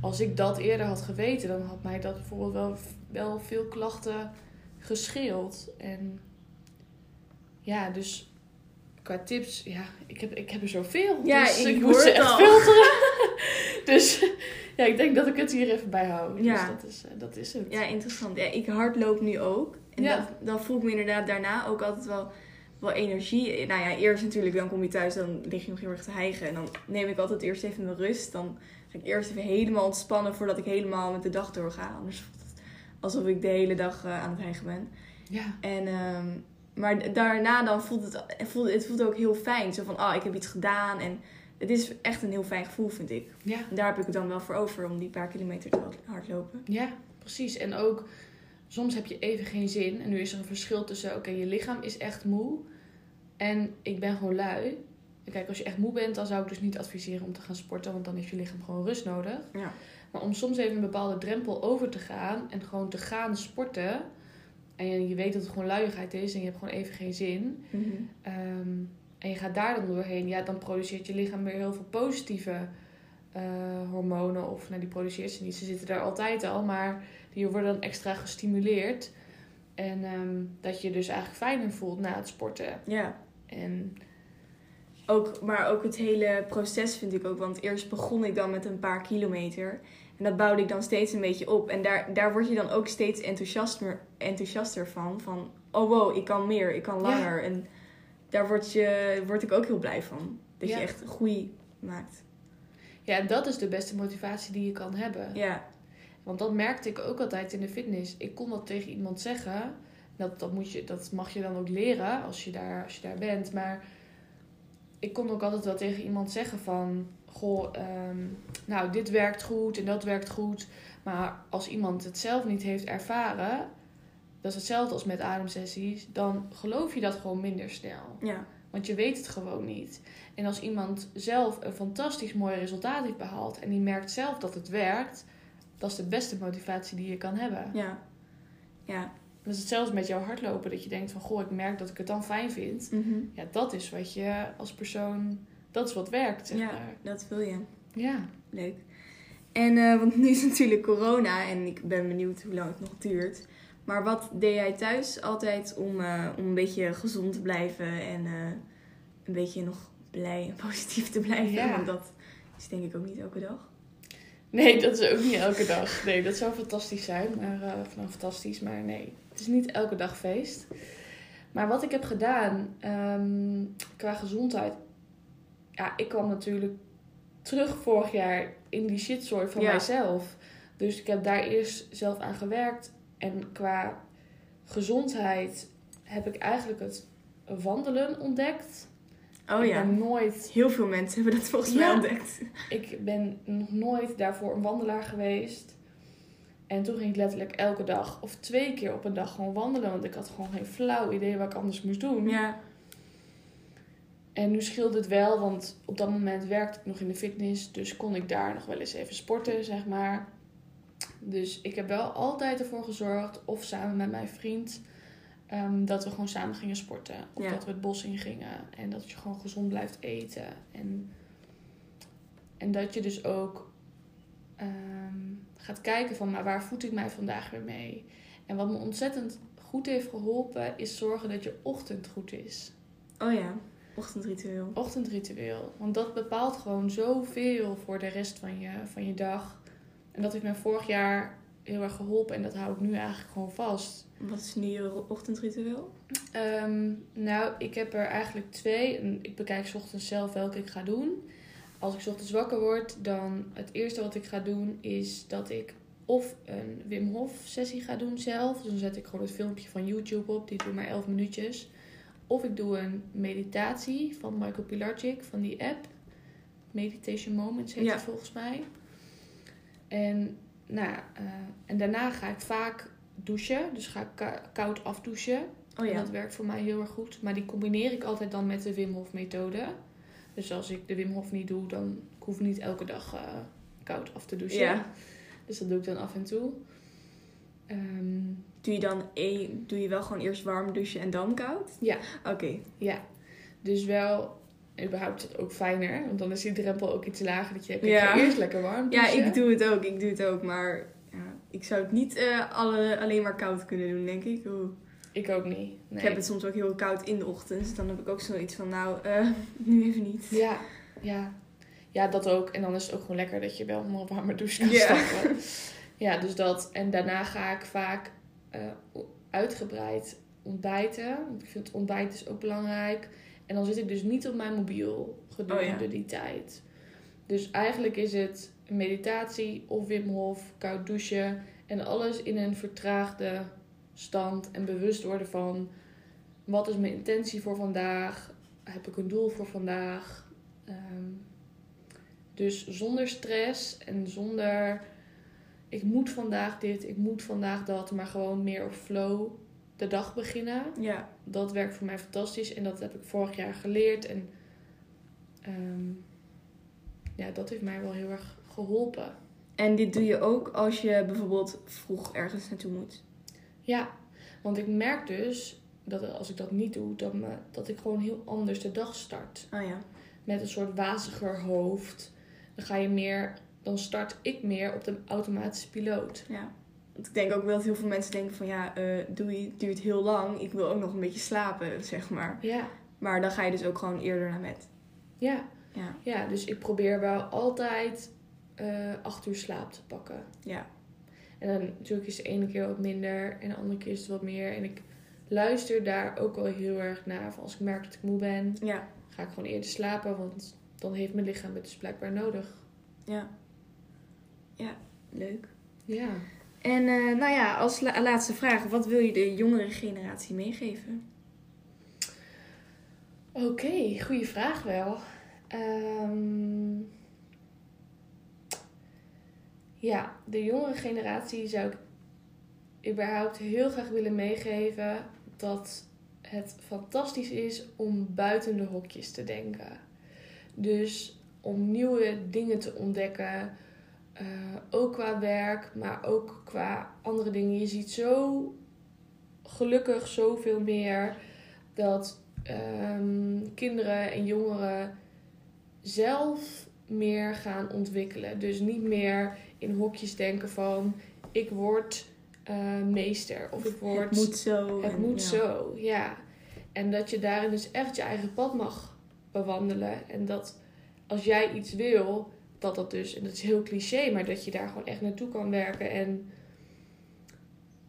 als ik dat eerder had geweten, dan had mij dat bijvoorbeeld wel, wel veel klachten gescheeld. En ja, dus qua tips, ja, ik heb, ik heb er zoveel. Ja, dus ik moet ze echt al. filteren. dus ja, ik denk dat ik het hier even bij hou. Ja. Dus dat is, eh, dat is het. ja, interessant. Ja, ik hardloop nu ook. En Ja. dat, dan voel ik me inderdaad daarna ook altijd wel, wel energie. Nou ja, eerst natuurlijk, dan kom je thuis, dan lig je nog heel erg te hijgen. En dan neem ik altijd eerst even mijn rust. Dan ga ik eerst even helemaal ontspannen voordat ik helemaal met de dag doorga. Anders voelt het alsof ik de hele dag eh, aan het hijgen ben. Ja. En, ehm, maar daarna dan voelt het, voelt, het voelt ook heel fijn. Zo van, ah, ik heb iets gedaan. En het is echt een heel fijn gevoel, vind ik. Ja. En daar heb ik het dan wel voor over om die paar kilometer te hard- hardlopen. Ja, precies. En ook soms heb je even geen zin. En nu is er een verschil tussen, oké, je lichaam is echt moe en ik ben gewoon lui. En kijk, als je echt moe bent, dan zou ik dus niet adviseren om te gaan sporten, want dan heeft je lichaam gewoon rust nodig. Ja. Maar om soms even een bepaalde drempel over te gaan en gewoon te gaan sporten. En je, weet dat het gewoon luiigheid is en je hebt gewoon even geen zin. Ehm, en je gaat daar dan doorheen, ja, dan produceert je lichaam weer heel veel positieve eh, hormonen. Of nou, die produceert ze niet, ze zitten daar altijd al, maar die worden dan extra gestimuleerd. En ehm, dat je dus eigenlijk fijner voelt na het sporten. Ja. En Ook, maar ook het hele proces vind ik ook. Want eerst begon ik dan met een paar kilometer. En dat bouwde ik dan steeds een beetje op. En daar, daar word je dan ook steeds enthousiaster, enthousiaster van. Van, oh wow, ik kan meer, ik kan Ja. langer. En daar word, je, word ik ook heel blij van. Dat Ja. je echt groei maakt. ja, dat is de beste motivatie die je kan hebben. Ja, Want dat merkte ik ook altijd in de fitness. Ik kon dat tegen iemand zeggen. Dat, dat, moet je, dat mag je dan ook leren als je, daar, als je daar bent. Maar ik kon ook altijd wel tegen iemand zeggen van... Goh, ehm, nou, dit werkt goed en dat werkt goed. Maar als iemand het zelf niet heeft ervaren... Dat is hetzelfde als met ademsessies. Dan geloof je dat gewoon minder snel. ja, Want je weet het gewoon niet. En als iemand zelf een fantastisch mooi resultaat heeft behaald... en die merkt zelf dat het werkt... dat is de beste motivatie die je kan hebben. ja. Ja, Dat is hetzelfde met jouw hardlopen. Dat je denkt van, goh, ik merk dat ik het dan fijn vind. mhm. Ja, dat is wat je als persoon... Dat is wat werkt, zeg ja maar. dat wil je. Ja. Leuk. En eh, want nu is natuurlijk corona en ik ben benieuwd hoe lang het nog duurt. Maar wat deed jij thuis altijd om, eh, om een beetje gezond te blijven en eh, een beetje nog blij en positief te blijven? Ja. Want dat is denk ik ook niet elke dag. Nee, dat is ook niet elke dag. Nee, dat zou fantastisch zijn. Maar, nou, fantastisch, maar nee. Het is niet elke dag feest. Maar wat ik heb gedaan ehm, qua gezondheid... Ja, ik kwam natuurlijk terug vorig jaar in die shitzooi van Ja. mijzelf. Dus ik heb daar eerst zelf aan gewerkt. En qua gezondheid heb ik eigenlijk het wandelen ontdekt. Oh ik ja, ben nooit heel veel mensen hebben dat volgens mij ontdekt. ik ben nog nooit daarvoor een wandelaar geweest. En toen ging ik letterlijk elke dag of twee keer op een dag gewoon wandelen. Want ik had gewoon geen flauw idee wat ik anders moest doen. Ja, En nu scheelde het wel, want op dat moment werkte ik nog in de fitness. Dus kon ik daar nog wel eens even sporten, zeg maar. Dus ik heb wel altijd ervoor gezorgd, of samen met mijn vriend, ehm, dat we gewoon samen gingen sporten. Of Ja. dat we het bos in gingen. En dat je gewoon gezond blijft eten. En, en dat je dus ook ehm, gaat kijken van, maar waar voed ik mij vandaag weer mee? En wat me ontzettend goed heeft geholpen, is zorgen dat je ochtend goed is. Oh ja, ochtendritueel. Ochtendritueel. Want dat bepaalt gewoon zoveel voor de rest van je, van je dag. En dat heeft mij vorig jaar heel erg geholpen. En dat hou ik nu eigenlijk gewoon vast. Wat is nu je ochtendritueel? Ehm, nou, ik heb er eigenlijk twee. Ik bekijk 's ochtends zelf welke ik ga doen. Als ik 's ochtends wakker word, dan het eerste wat ik ga doen is dat ik of een Wim Hof sessie ga doen zelf. Dus dan zet ik gewoon het filmpje van YouTube op. Die doet maar 11 minuutjes. Of ik doe een meditatie van Michael Pilarczyk van die app. Meditation Moments heet Ja. die volgens mij. En, nou, eh, en daarna ga ik vaak douchen. Dus ga ik koud afdouchen. Oh En ja. dat werkt voor mij heel erg goed. Maar die combineer ik altijd dan met de Wim Hof methode. Dus als ik de Wim Hof niet doe, dan ik hoef ik niet elke dag eh, koud af te douchen. Ja. Dus dat doe ik dan af en toe. Ehm, Doe je dan e doe je wel gewoon eerst warm douchen en dan koud? Ja. Oké. ja, dus wel, überhaupt is het ook fijner. Want dan is die drempel ook iets lager. Dat je ik Ja. eerst lekker warm Ja, ik doe het ook. Ik doe het ook. Maar ja, ik zou het niet eh, alle, alleen maar koud kunnen doen, denk ik. Oeh. Ik ook niet. Nee. Ik heb het soms ook heel koud in de ochtend. Dus dan heb ik ook zoiets van, nou, eh, nu even niet. Ja, ja. Ja, dat ook. En dan is het ook gewoon lekker dat je wel een warme douche kan Ja. stappen. Ja, dus dat. En daarna ga ik vaak eh, uitgebreid ontbijten. Want ik vind ontbijt is ook belangrijk. En dan zit ik dus niet op mijn mobiel gedurende Oh ja. die tijd. Dus eigenlijk is het meditatie of Wim Hof, koud douchen. En alles in een vertraagde stand. En bewust worden van... Wat is mijn intentie voor vandaag? Heb ik een doel voor vandaag? Ehm, dus zonder stress en zonder ik moet vandaag dit, ik moet vandaag dat, maar gewoon meer op flow de dag beginnen. Ja. Dat werkt voor mij fantastisch en dat heb ik vorig jaar geleerd. En ehm, ja, dat heeft mij wel heel erg geholpen. En dit doe je ook als je bijvoorbeeld vroeg ergens naartoe moet. Ja, want ik merk dus dat als ik dat niet doe, dan, eh, dat ik gewoon heel anders de dag start. Oh ja. met een soort waziger hoofd. Dan ga je meer, dan start ik meer op de automatische piloot. Ja. Want ik denk ook wel dat heel veel mensen denken van ja, eh doe je, duurt heel lang. Ik wil ook nog een beetje slapen, zeg maar. Ja, Maar dan ga je dus ook gewoon eerder naar bed. ja, Ja. ja. Dus ik probeer wel altijd eh acht uur slaap te pakken. Ja. En dan natuurlijk is de ene keer wat minder en de andere keer is het wat meer. En ik luister daar ook wel heel erg naar. Als ik merk dat ik moe ben, Ja. ga ik gewoon eerder slapen. Want dan heeft mijn lichaam het dus blijkbaar nodig. Ja. Ja, leuk. Ja. En eh, nou ja, als la- laatste vraag. Wat wil je de jongere generatie meegeven? Oké, goede vraag wel. Ehm, ja, de jongere generatie zou ik überhaupt heel graag willen meegeven dat het fantastisch is om buiten de hokjes te denken. Dus om nieuwe dingen te ontdekken, eh, ook qua werk, maar ook qua andere dingen. Je ziet zo gelukkig zoveel meer dat ehm, kinderen en jongeren zelf meer gaan ontwikkelen. Dus niet meer in hokjes denken van ik word eh, meester of ik word Het moet zo. het en moet ja. zo, ja. En dat je daarin dus echt je eigen pad mag bewandelen. En dat als jij iets wil, dat dat dus, en dat is heel cliché, maar dat je daar gewoon echt naartoe kan werken. En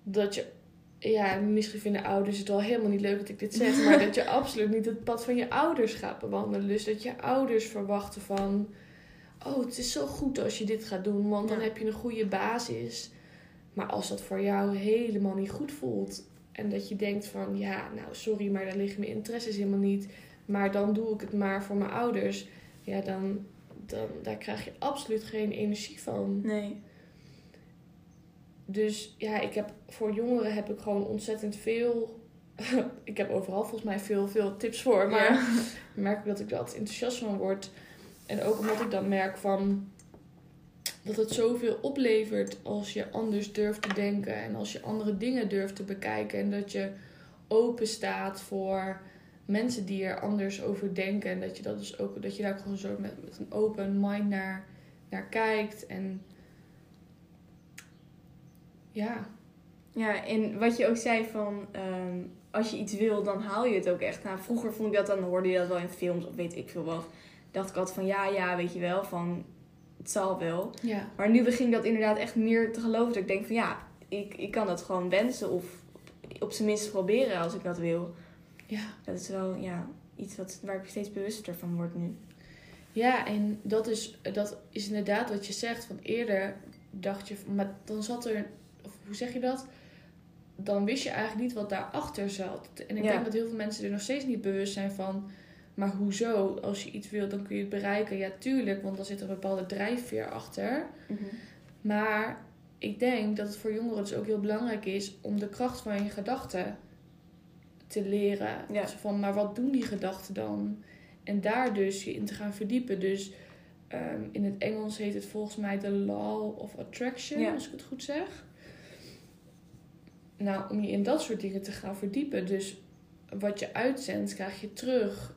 dat je, ja, misschien vinden ouders het wel helemaal niet leuk dat ik dit zeg, maar dat je absoluut niet het pad van je ouders gaat bewandelen. Dus dat je ouders verwachten van, oh, het is zo goed als je dit gaat doen, want dan heb je een goede basis. Maar als dat voor jou helemaal niet goed voelt en dat je denkt van, ja, nou sorry, maar daar liggen mijn interesses helemaal niet, maar dan doe ik het maar voor mijn ouders, ja, dan, dan daar krijg je absoluut geen energie van. Nee. Dus ja, ik heb voor jongeren heb ik gewoon ontzettend veel ik heb overal volgens mij veel, veel tips voor. Maar Ja. ik merk ook dat ik er altijd enthousiast van word. En ook omdat ik dan merk van dat het zoveel oplevert als je anders durft te denken en als je andere dingen durft te bekijken en dat je open staat voor mensen die er anders over denken en dat je dat dus ook dat je daar gewoon zo met, met een open mind naar, naar kijkt en ja, Ja, en wat je ook zei van ehm, als je iets wil, dan haal je het ook echt. Nou, vroeger vond ik dat dan, hoorde je dat wel in films of weet ik veel wat. Dacht ik altijd van ja, ja, weet je wel, van het zal wel. ja, Maar nu begin ik dat inderdaad echt meer te geloven. Dat ik denk van ja, ik, ik kan dat gewoon wensen of op zijn minst proberen als ik dat wil. Ja. Dat is wel ja, iets wat, waar ik steeds bewuster van word nu. Ja, en dat is, dat is inderdaad wat je zegt. Van eerder dacht je, maar dan zat er, of hoe zeg je dat? Dan wist je eigenlijk niet wat daarachter zat. En ik Ja. denk dat heel veel mensen er nog steeds niet bewust zijn van. Maar hoezo? Als je iets wilt, dan kun je het bereiken. Ja, tuurlijk, want dan zit er een bepaalde drijfveer achter. Maar ik denk dat het voor jongeren dus ook heel belangrijk is om de kracht van je gedachten te leren. Ja. Van, maar wat doen die gedachten dan? En daar dus je in te gaan verdiepen. Dus ehm, in het Engels heet het volgens mij de Law of Attraction, Ja. als ik het goed zeg. Nou, om je in dat soort dingen te gaan verdiepen. Dus wat je uitzendt, krijg je terug.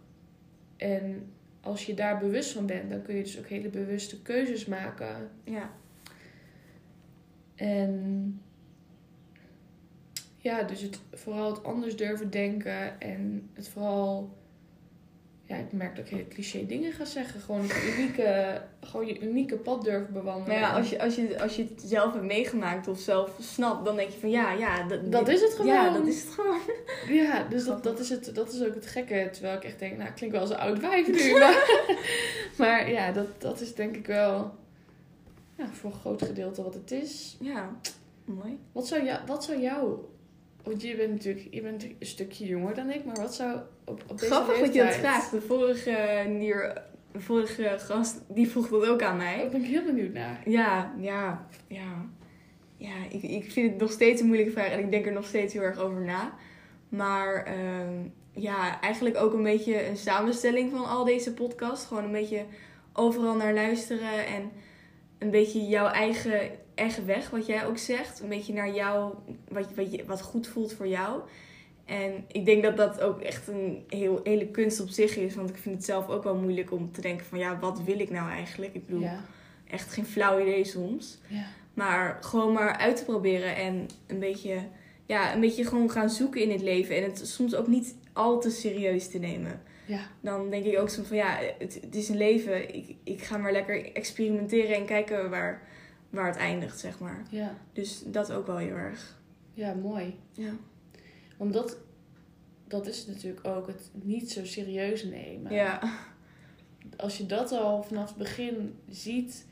En als je daar bewust van bent, dan kun je dus ook hele bewuste keuzes maken. Ja. En ja, dus het, vooral het anders durven denken en het vooral, ja, ik merk dat ik hele cliché dingen ga zeggen. Gewoon je unieke, gewoon je unieke pad durven bewandelen. Maar ja, als je, als, je, als je het zelf hebt meegemaakt of zelf snapt, dan denk je van ja, ja. Dat, Dat is het gewoon. Ja, dat is het gewoon. Ja, dus dat, dat, is het, dat is ook het gekke. Terwijl ik echt denk, nou, ik klink wel als een oud wijf nu. Maar, maar ja, dat, dat is denk ik wel ja, voor een groot gedeelte wat het is. Ja, mooi. Wat zou, jou, wat zou jou... Want je bent natuurlijk je bent een stukje jonger dan ik, maar wat zou op, op deze Grappig dat je dat leeftijd- vraagt. De vorige, nier, de vorige gast, die vroeg dat ook aan mij. Daar ben ik heel benieuwd naar. Ja, ja, ja. Ja, ik, ik vind het nog steeds een moeilijke vraag en ik denk er nog steeds heel erg over na. Maar ehm, ja, eigenlijk ook een beetje een samenstelling van al deze podcasts. Gewoon een beetje overal naar luisteren en een beetje jouw eigen, eigen weg, wat jij ook zegt. Een beetje naar jou, wat, wat, je, wat goed voelt voor jou. En ik denk dat dat ook echt een heel, hele kunst op zich is. Want ik vind het zelf ook wel moeilijk om te denken van ja, wat wil ik nou eigenlijk? Ik bedoel, Ja. echt geen flauw idee soms. Ja. Maar gewoon maar uit te proberen en een beetje, ja, een beetje gewoon gaan zoeken in het leven. En het soms ook niet al te serieus te nemen. Ja. Dan denk ik ook soms van ja, het, het is een leven. Ik, ik ga maar lekker experimenteren en kijken waar, waar het eindigt, zeg maar. Ja. Dus dat ook wel heel erg. Ja, mooi. Ja. Want dat, dat is natuurlijk ook het niet zo serieus nemen. Ja. Als je dat al vanaf het begin ziet,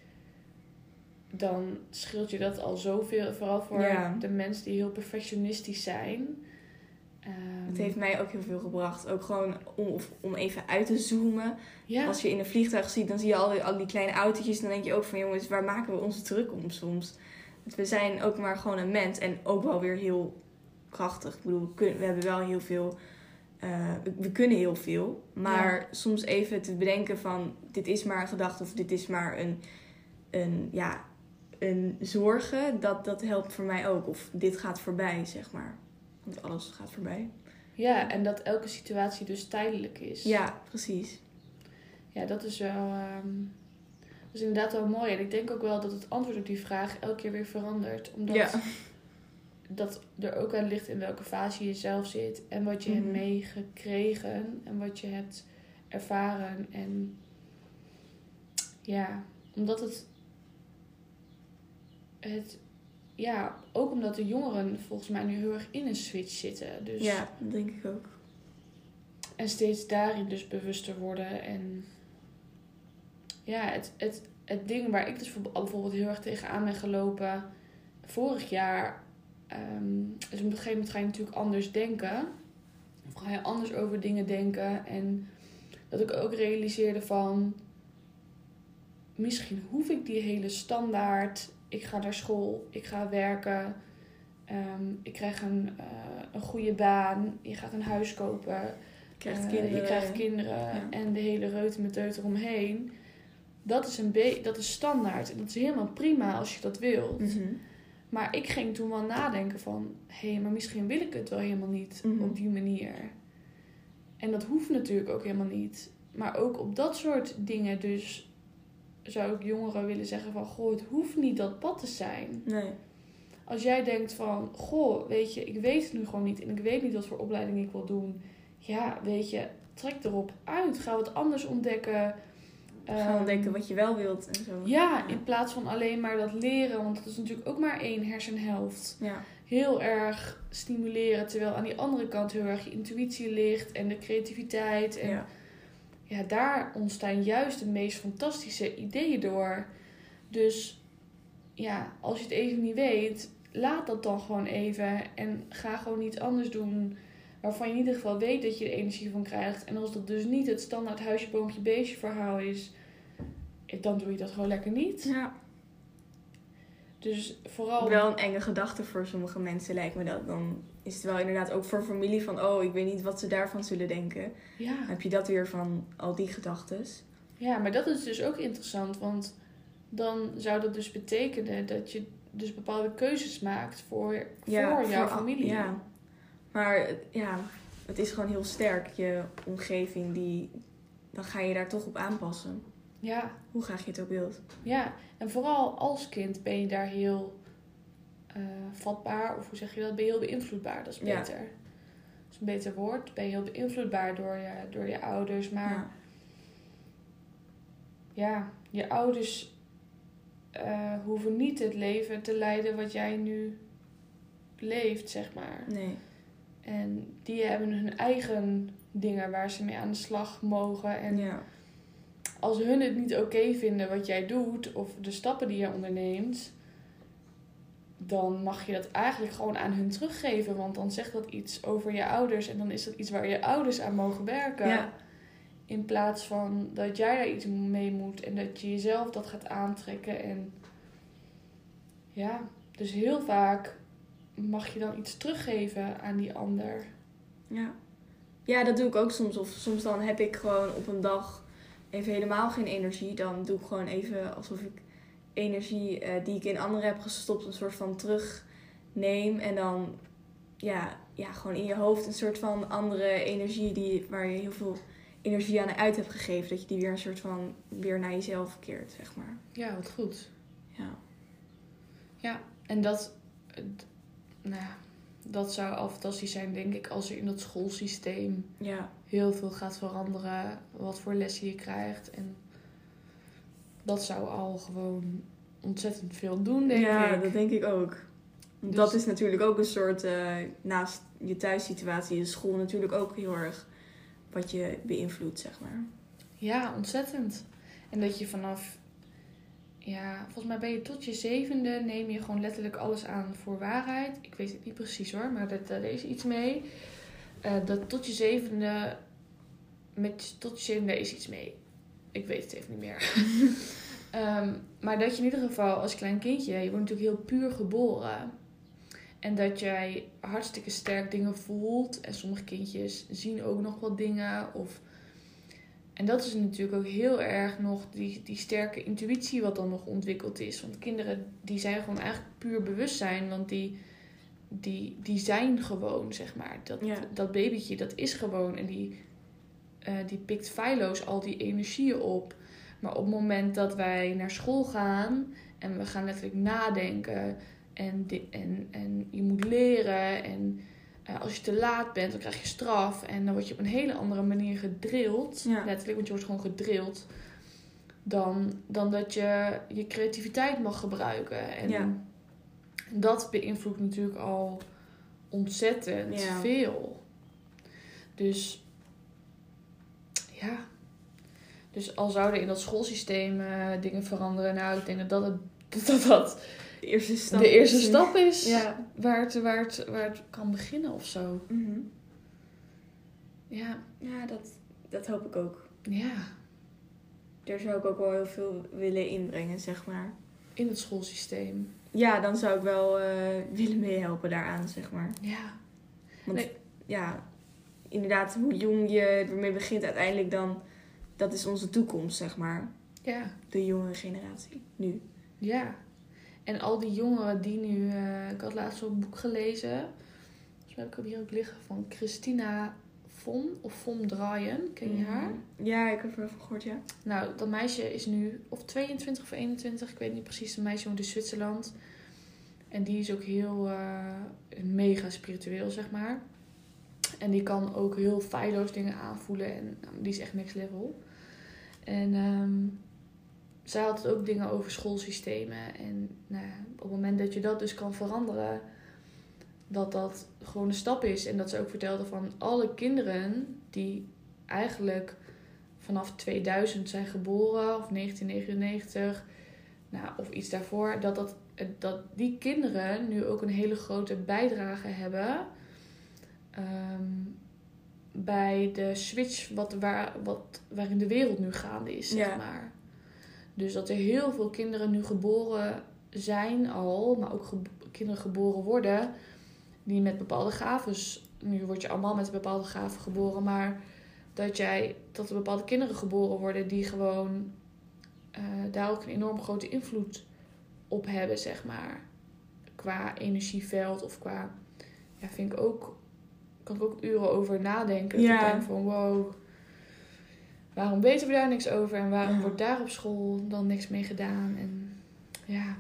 dan scheelt je dat al zoveel. Vooral voor Ja. de mensen die heel perfectionistisch zijn. Ehm, Het heeft mij ook heel veel gebracht. Ook gewoon om, om even uit te zoomen. ja. Als je in een vliegtuig ziet, dan zie je al die, al die kleine autootjes. Dan denk je ook van jongens, waar maken we ons druk om soms? Want we zijn ook maar gewoon een mens. En ook wel weer heel krachtig. Ik bedoel, we, kunnen, we hebben wel heel veel... eh, we, we kunnen heel veel. Maar soms even te bedenken van... Dit is maar een gedachte of dit is maar een... een ja, een zorgen. Dat, dat helpt voor mij ook. Of dit gaat voorbij, zeg maar. Want alles gaat voorbij. ja, en dat elke situatie dus tijdelijk is. Ja, precies. Ja, dat is wel. ehm, dat is inderdaad wel mooi. En ik denk ook wel dat het antwoord op die vraag elke keer weer verandert. Omdat Ja. dat er ook aan ligt in welke fase je zelf zit. En wat je hebt Mhm. meegekregen. En wat je hebt ervaren. En ja, omdat het. Het. Ja, ook omdat de jongeren volgens mij nu heel erg in een switch zitten. Dus Ja, dat denk ik ook. en steeds daarin dus bewuster worden. En ja, het, het, het ding waar ik dus voor- bijvoorbeeld heel erg tegenaan ben gelopen vorig jaar. is op een gegeven moment ga je natuurlijk anders denken. Of ga je anders over dingen denken. En dat ik ook realiseerde van... Misschien hoef ik die hele standaard... Ik ga naar school, ik ga werken... Ehm, ik krijg een, eh, een goede baan. Je gaat een huis kopen. Je krijgt Eh, kinderen. Je krijgt kinderen Ja. en de hele reuten met deut eromheen. Dat is, een be- dat is standaard. En dat is helemaal prima als je dat wilt. Mhm. Maar ik ging toen wel nadenken van... Hé, maar misschien wil ik het wel helemaal niet Mhm. op die manier. En dat hoeft natuurlijk ook helemaal niet. Maar ook op dat soort dingen dus... Zou ik jongeren willen zeggen van... Goh, het hoeft niet dat pad te zijn. Nee. Als jij denkt van... Goh, weet je, ik weet het nu gewoon niet. En ik weet niet wat voor opleiding ik wil doen. Ja, weet je, trek erop uit. Ga wat anders ontdekken. Ehm, ontdekken wat je wel wilt en zo. Ja, in plaats van alleen maar dat leren. Want dat is natuurlijk ook maar één hersenhelft Ja. heel erg stimuleren. Terwijl aan die andere kant heel erg je intuïtie ligt en de creativiteit. En ja. Ja. daar ontstaan juist de meest fantastische ideeën door. Dus ja, als je het even niet weet, laat dat dan gewoon even. En ga gewoon iets anders doen waarvan je in ieder geval weet dat je er energie van krijgt. En als dat dus niet het standaard huisje, boompje, beestje verhaal is, dan doe je dat gewoon lekker niet. ja. Dus vooral... Wel een enge gedachte voor sommige mensen lijkt me dat. Dan is het wel inderdaad ook voor familie van... Oh, ik weet niet wat ze daarvan zullen denken. Ja. Dan heb je dat weer van al die gedachtes. Ja, maar dat is dus ook interessant, want dan zou dat dus betekenen dat je dus bepaalde keuzes maakt voor, voor jouw familie. Ja. Maar het- ja, het is gewoon heel sterk, je omgeving. Die, dan ga je daar toch op aanpassen. ja, Hoe graag je het ook wilt. ja. En vooral als kind ben je daar heel eh, vatbaar, of hoe zeg je dat? Ben je heel beïnvloedbaar, dat is Ja. beter. Dat is een beter woord. Ben je heel beïnvloedbaar door je, door je ouders, maar Ja. ja, je ouders eh, hoeven niet het leven te leiden wat jij nu leeft, zeg maar. Nee. En die hebben hun eigen dingen waar ze mee aan de slag mogen. En Ja. als hun het niet oké vinden wat jij doet of de stappen die je onderneemt, dan mag je dat eigenlijk gewoon aan hun teruggeven. Want dan zegt dat iets over je ouders en dan is dat iets waar je ouders aan mogen werken. Ja. In plaats van dat jij daar iets mee moet en dat je jezelf dat gaat aantrekken. En ja, dus heel vaak mag je dan iets teruggeven aan die ander. Ja. ja, dat doe ik ook soms. Of soms dan heb ik gewoon op een dag even helemaal geen energie. Dan doe ik gewoon even alsof ik energie eh, die ik in anderen heb gestopt, een soort van terugneem. En dan ja, ja, gewoon in je hoofd een soort van andere energie die, waar je heel veel energie aan uit hebt gegeven. Dat je die weer een soort van weer naar jezelf keert, zeg maar. Ja, wat goed. Ja. Ja, en dat, nou ja, dat zou al fantastisch zijn, denk ik, als er in dat schoolsysteem Ja, heel veel gaat veranderen. Wat voor lessen je krijgt. En dat zou al gewoon ontzettend veel doen, denk ja ik. dat denk ik ook. Dus- Dat is natuurlijk ook een soort, eh, naast je thuissituatie, is school natuurlijk ook heel erg wat je beïnvloedt, zeg maar. Ja, ontzettend. En dat je vanaf, ja, volgens mij ben je tot je zevende, neem je gewoon letterlijk alles aan voor waarheid. Ik weet het niet precies hoor, maar dat, daar is iets mee. Eh, dat tot je zevende, met, tot je zevende is iets mee. Ik weet het even niet meer. Ehm, maar dat je in ieder geval als klein kindje, je wordt natuurlijk heel puur geboren. En dat jij hartstikke sterk dingen voelt. En sommige kindjes zien ook nog wat dingen. Of en dat is natuurlijk ook heel erg nog die, die sterke intuïtie wat dan nog ontwikkeld is. Want kinderen die zijn gewoon eigenlijk puur bewustzijn. Want die, die, die zijn gewoon, zeg maar. Dat, Ja. dat babytje, dat is gewoon. En die, eh, die pikt feilloos al die energieën op. Maar op het moment dat wij naar school gaan en we gaan letterlijk nadenken. En, en, en je moet leren. En eh, als je te laat bent, dan krijg je straf. En dan word je op een hele andere manier gedrild. Ja. Letterlijk, want je wordt gewoon gedrild. Dan, dan dat je je creativiteit mag gebruiken. En Ja. dat beïnvloedt natuurlijk al ontzettend Ja. veel. Dus ja. Dus al zouden in dat schoolsysteem eh, dingen veranderen. Nou, ik denk dat dat, het, dat, dat De eerste stap. de eerste is- stap is Ja. waar, het, waar, het, waar het kan beginnen of zo. Mhm. Ja, Ja, dat, dat hoop ik ook. ja. Daar zou ik ook wel heel veel willen inbrengen, zeg maar. in het schoolsysteem. ja, dan zou ik wel eh, willen meehelpen daaraan, zeg maar. Ja. Want Nee. ja, inderdaad, hoe jong je ermee begint uiteindelijk dan, dat is onze toekomst, zeg maar. Ja. De jongere generatie, nu. Ja. En al die jongeren die nu... eh, ik had laatst zo'n boek gelezen. Volgens mij heb ik hem hier ook liggen. Van Christina Von of Von Draaien. Ken je haar? Mhm. Ja, ik heb er van gehoord, ja. Nou, dat meisje is nu of 22 of 21. Ik weet niet precies. Een meisje woont in Zwitserland. En die is ook heel eh, mega spiritueel, zeg maar. En die kan ook heel feilloos dingen aanvoelen. En nou, die is echt next level. En ehm, zij had ook dingen over schoolsystemen. En nou, op het moment dat je dat dus kan veranderen, dat dat gewoon een stap is. En dat ze ook vertelde van alle kinderen die eigenlijk vanaf 2000 zijn geboren, of 1999, nou, of iets daarvoor, dat, dat, dat die kinderen nu ook een hele grote bijdrage hebben ehm, bij de switch wat, waar, wat, waarin de wereld nu gaande is, zeg Ja. maar. Dus dat er heel veel kinderen nu geboren zijn al, maar ook ge- kinderen geboren worden, die met bepaalde gaves, nu word je allemaal met bepaalde gaven geboren, maar dat jij dat er bepaalde kinderen geboren worden die gewoon eh, daar ook een enorm grote invloed op hebben, zeg maar. Qua energieveld of qua. Ja, vind ik ook. Kan ik ook uren over nadenken. Ja. ik denk van wow. Waarom weten we daar niks over en waarom Ja. wordt daar op school dan niks mee gedaan? En ja.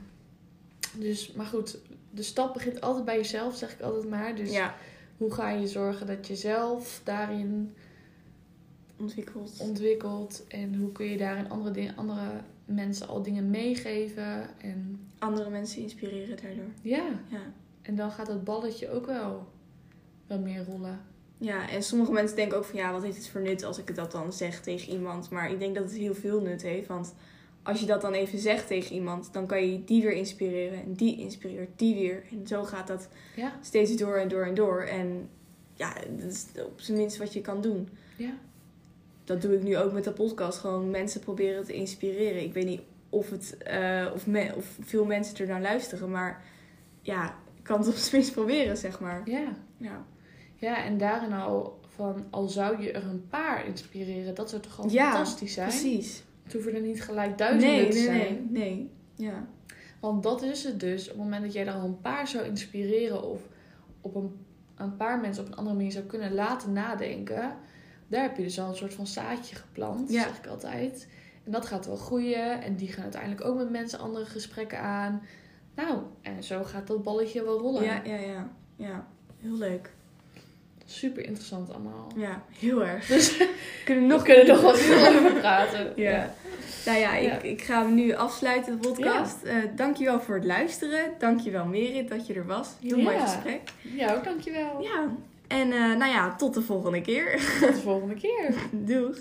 Dus, maar goed, de stap begint altijd bij jezelf, zeg ik altijd maar. Dus ja, hoe ga je zorgen dat je zelf daarin ontwikkeld. ontwikkelt en hoe kun je daarin andere, dingen, andere mensen al dingen meegeven en Andere mensen inspireren daardoor. ja, Ja. en dan gaat dat balletje ook wel wel meer rollen. Ja, en sommige mensen denken ook van ja, wat heeft het voor nut als ik dat dan zeg tegen iemand. Maar ik denk dat het heel veel nut heeft. Want als je dat dan even zegt tegen iemand, dan kan je die weer inspireren. En die inspireert die weer. En zo gaat dat Ja, steeds door en door en door. En ja, dat is op zijn minst wat je kan doen. ja, Dat doe ik nu ook met de podcast. Gewoon mensen proberen te inspireren. Ik weet niet of, het, eh, of, me- of veel mensen er naar luisteren. Maar ja, ik kan het op zijn minst proberen, zeg maar. ja. Ja, Ja, en daarin al van, al zou je er een paar inspireren, dat zou toch al Ja, fantastisch zijn? precies. Het hoeven er niet gelijk duizenden Nee, te nee, zijn. nee, nee. Ja. Want dat is het dus. Op het moment dat jij er al een paar zou inspireren of op een, een paar mensen op een andere manier zou kunnen laten nadenken, daar heb je dus al een soort van zaadje geplant, Ja. zeg ik altijd. En dat gaat wel groeien en die gaan uiteindelijk ook met mensen andere gesprekken aan. Nou, en zo gaat dat balletje wel rollen. Ja, ja, ja. Ja, heel leuk. Super interessant allemaal. Ja, heel erg. Dus Kunnen we we nog kunnen nog wel veel over praten. Ja. Nou ja, Ja. Ik, ik ga hem nu afsluiten, de podcast. Eh dankjewel voor het luisteren. Dankjewel Merit dat je er was. Heel mooi Ja. gesprek. Ja, ook dankjewel. Ja. En eh, nou ja, tot de volgende keer. Tot de volgende keer. Doeg.